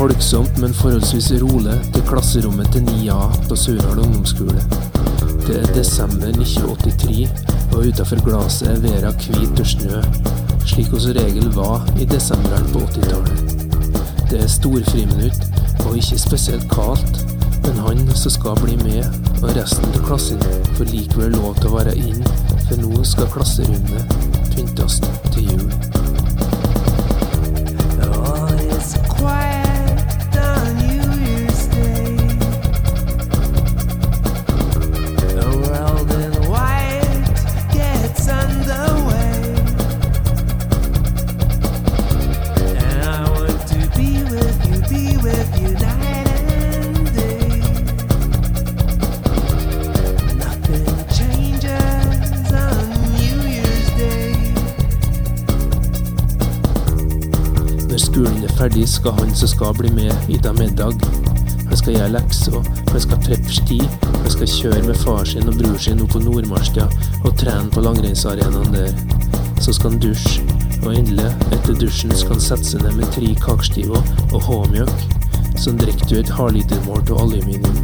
folksomt, men forholdsvis rolig til klasserommet til 9A på Sørdal ungdomsskole. Det er desember 1983, og utafor glasset er verda hvit og snø, slik hun som regel var i desemberen på 80-tallet. Det er storfriminutt, og ikke spesielt kaldt, men han som skal bli med, og resten av klassen får likevel lov til å være inn, for nå skal klasserommet pyntes til jul. Skolen er ferdig, skal han som skal bli med, ete middag. Han skal gjøre lekser, han skal treppe sti, han skal kjøre med far sin og bror sin opp på Nordmarska og trene på langrennsarenaen der. Så skal han dusje, og endelig, etter dusjen, skal han sette seg ned med tre kakestiver og håmjøk. Så Så drikker du et halvlitermål av aluminium.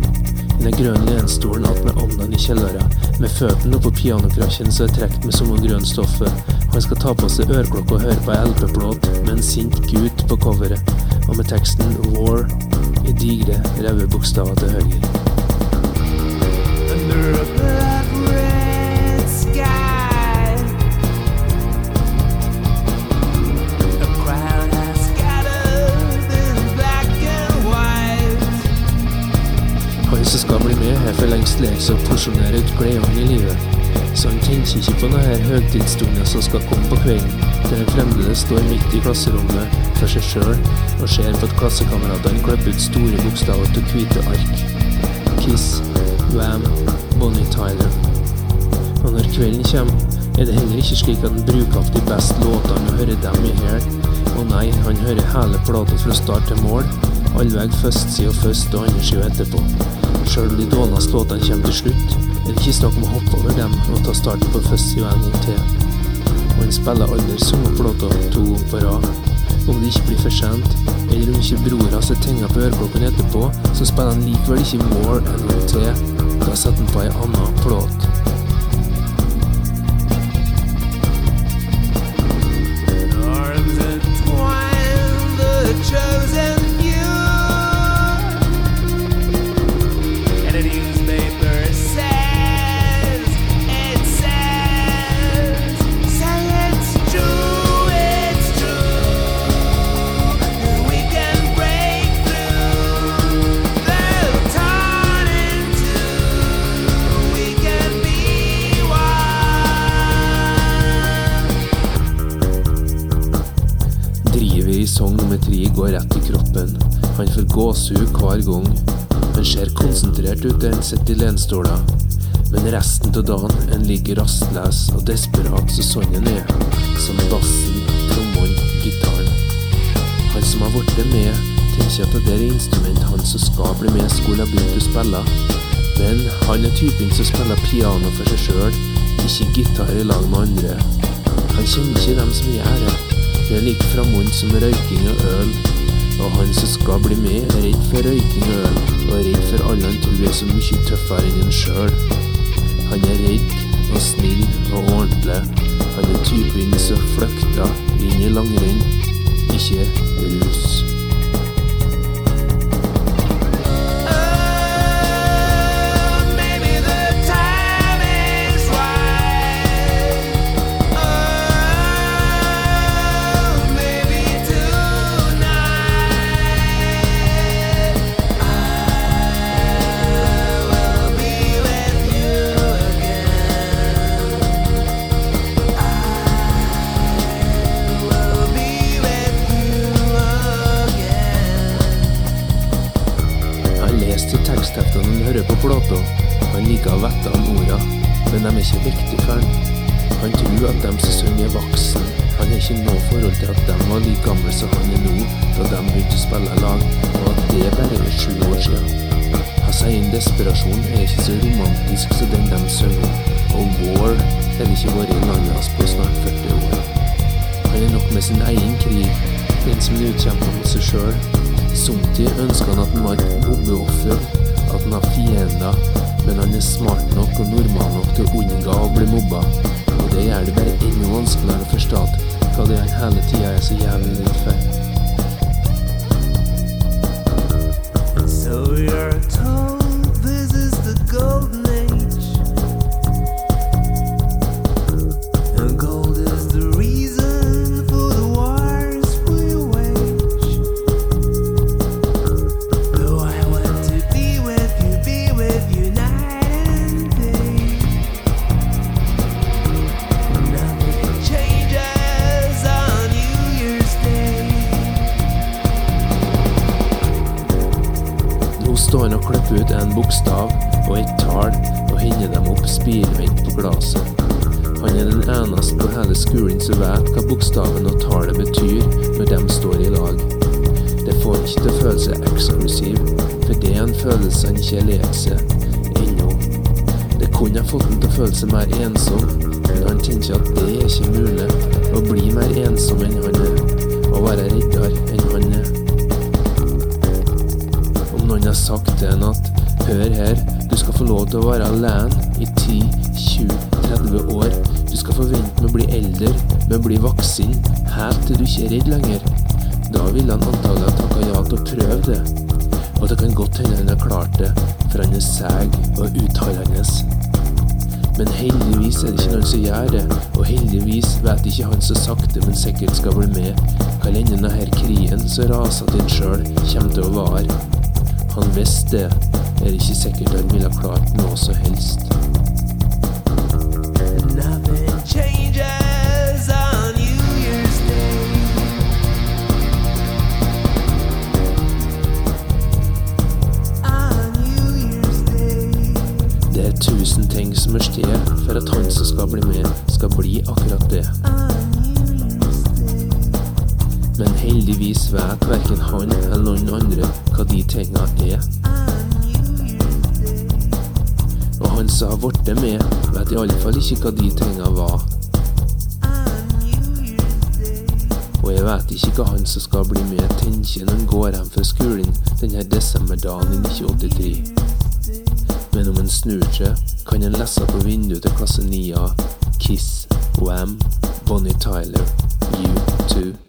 I den grønne lenstolen attmed ovnen i kjelleren, med føttene oppå pianokrakken som er trukket med samme grønnstoffet. Han skal ta på seg øreklokke og høre på LP-plate med en sint gutt på coveret, og med teksten 'War' i digre, røde bokstaver til høyre. Under a blood red sky, a crowd has scattered in black and white. Han som skal bli med, har for lengst lært seg å porsjonere ut gledene i livet. Så han tenker ikke på denne høytidsstunden som skal komme på kvelden, der han fremdeles står midt i klasserommet for seg sjøl og ser på at klassekameratene klipper ut store bokstaver til hvite ark. Kiss, Wham, Bonnie Tyler. Og når kvelden kommer, er det heller ikke slik at han bruker opp de beste låtene og hører dem i hæl. Å nei, han hører hele plata fra start til mål, allveg førstside og først og andre side etterpå. Sjøl de dårligste låtene kommer til slutt, er ikke snakk om å hoppe over dem og ta starten på festivalen til. Og en spiller aldri samme plata to ganger på rad. Om det ikke blir for sent, eller om ikke bror har tinga på øreklokken etterpå, så spiller han likevel ikke mål en gang til. Da setter han på ei anna plate. Går rett i kroppen. Han får gåsehud hver gang. Han ser konsentrert ut der han sitter i lenstolen. Men resten av dagen en ligger rastløs og desperat så sånn han er. Som bassen, trommene, gitaren. Han som har blitt med, tenker at det er instrument han som skal bli med, skulle ha begynt å spille. Men han er typen som spiller piano for seg sjøl, ikke gitar i lag med andre. Han kjenner ikke dem som gjør det. Det er like framhånd som røyking og øl. Og han som skal bli med, er redd for røyking og øl, og er redd for alle han tror er så mye tøffere enn han sjøl. Han er redd og snill og ordentlig. Han er typen som flykter inn i langrenn, ikke rus. Plata. Han liker å vette av orda, men de er ikke viktige for han. Han tror at dem som synger er voksen. Han har ikke noe forhold til at de var like gamle som han er nå, da de begynte å spille lag, og at det bare er sju år siden. Han sier en desperasjon er ikke så romantisk som den de synger og War har ikke vært i landet hans på snart 40 år. Han er nok med sin egen krig, den som utkjemper mot seg sjøl, Somtid ønsker han at han var et mobbeoffer, at han har fiender, men han er smart nok og normal nok til å unngå å bli mobba. Og det gjør det bare enda vanskeligere å forstå hva det er hele tida er så jævlig redd for. So you're Han og klipper ut en bokstav og et tall og hender dem opp spirvendt på glasset. Han er den eneste på hele skolen som vet hva bokstaven og tallet betyr når de står i lag. Det får han ikke til å føle seg eksklusiv, for det er en følelse han ikke har seg ennå. Det kunne ha fått han til å føle seg mer ensom, men han tenker at det er ikke mulig å bli mer ensom enn han er, og være reddere enn han er. Noen har sagt til henne at hør her, du skal få lov til å være alene i 10-20-30 år, du skal forvente med å bli eldre, med å bli voksen, helt til du ikke er redd lenger, da ville han antagelig ha takka ja til å prøve det. Og det kan godt hende han har klart det, for han er seg og utholdende. Men heldigvis er det ikke noen som gjør det, og heldigvis vet ikke han så sakte, men sikkert skal bli med, hva lenge denne krigen som raser til en sjøl, kommer til å vare. Han visste det, er det ikke sikkert han ville ha klart noe som helst. Nothing changes on New Year's Day. On New Year's Day. Det er tusen ting som er sted for at han som skal bli med, skal bli akkurat det. Men heldigvis vet verken han eller noen andre hva de tinga er. Og han som har blitt med, vet i alle fall ikke hva de tinga var. Og jeg vet ikke hva han som skal bli med, tenker når han går hjem fra skolen denne desemberdagen i 1983. Men om han snur seg, kan han lese på vinduet til klasse 9A Kiss, Wham, Bonnie Tyler, U2.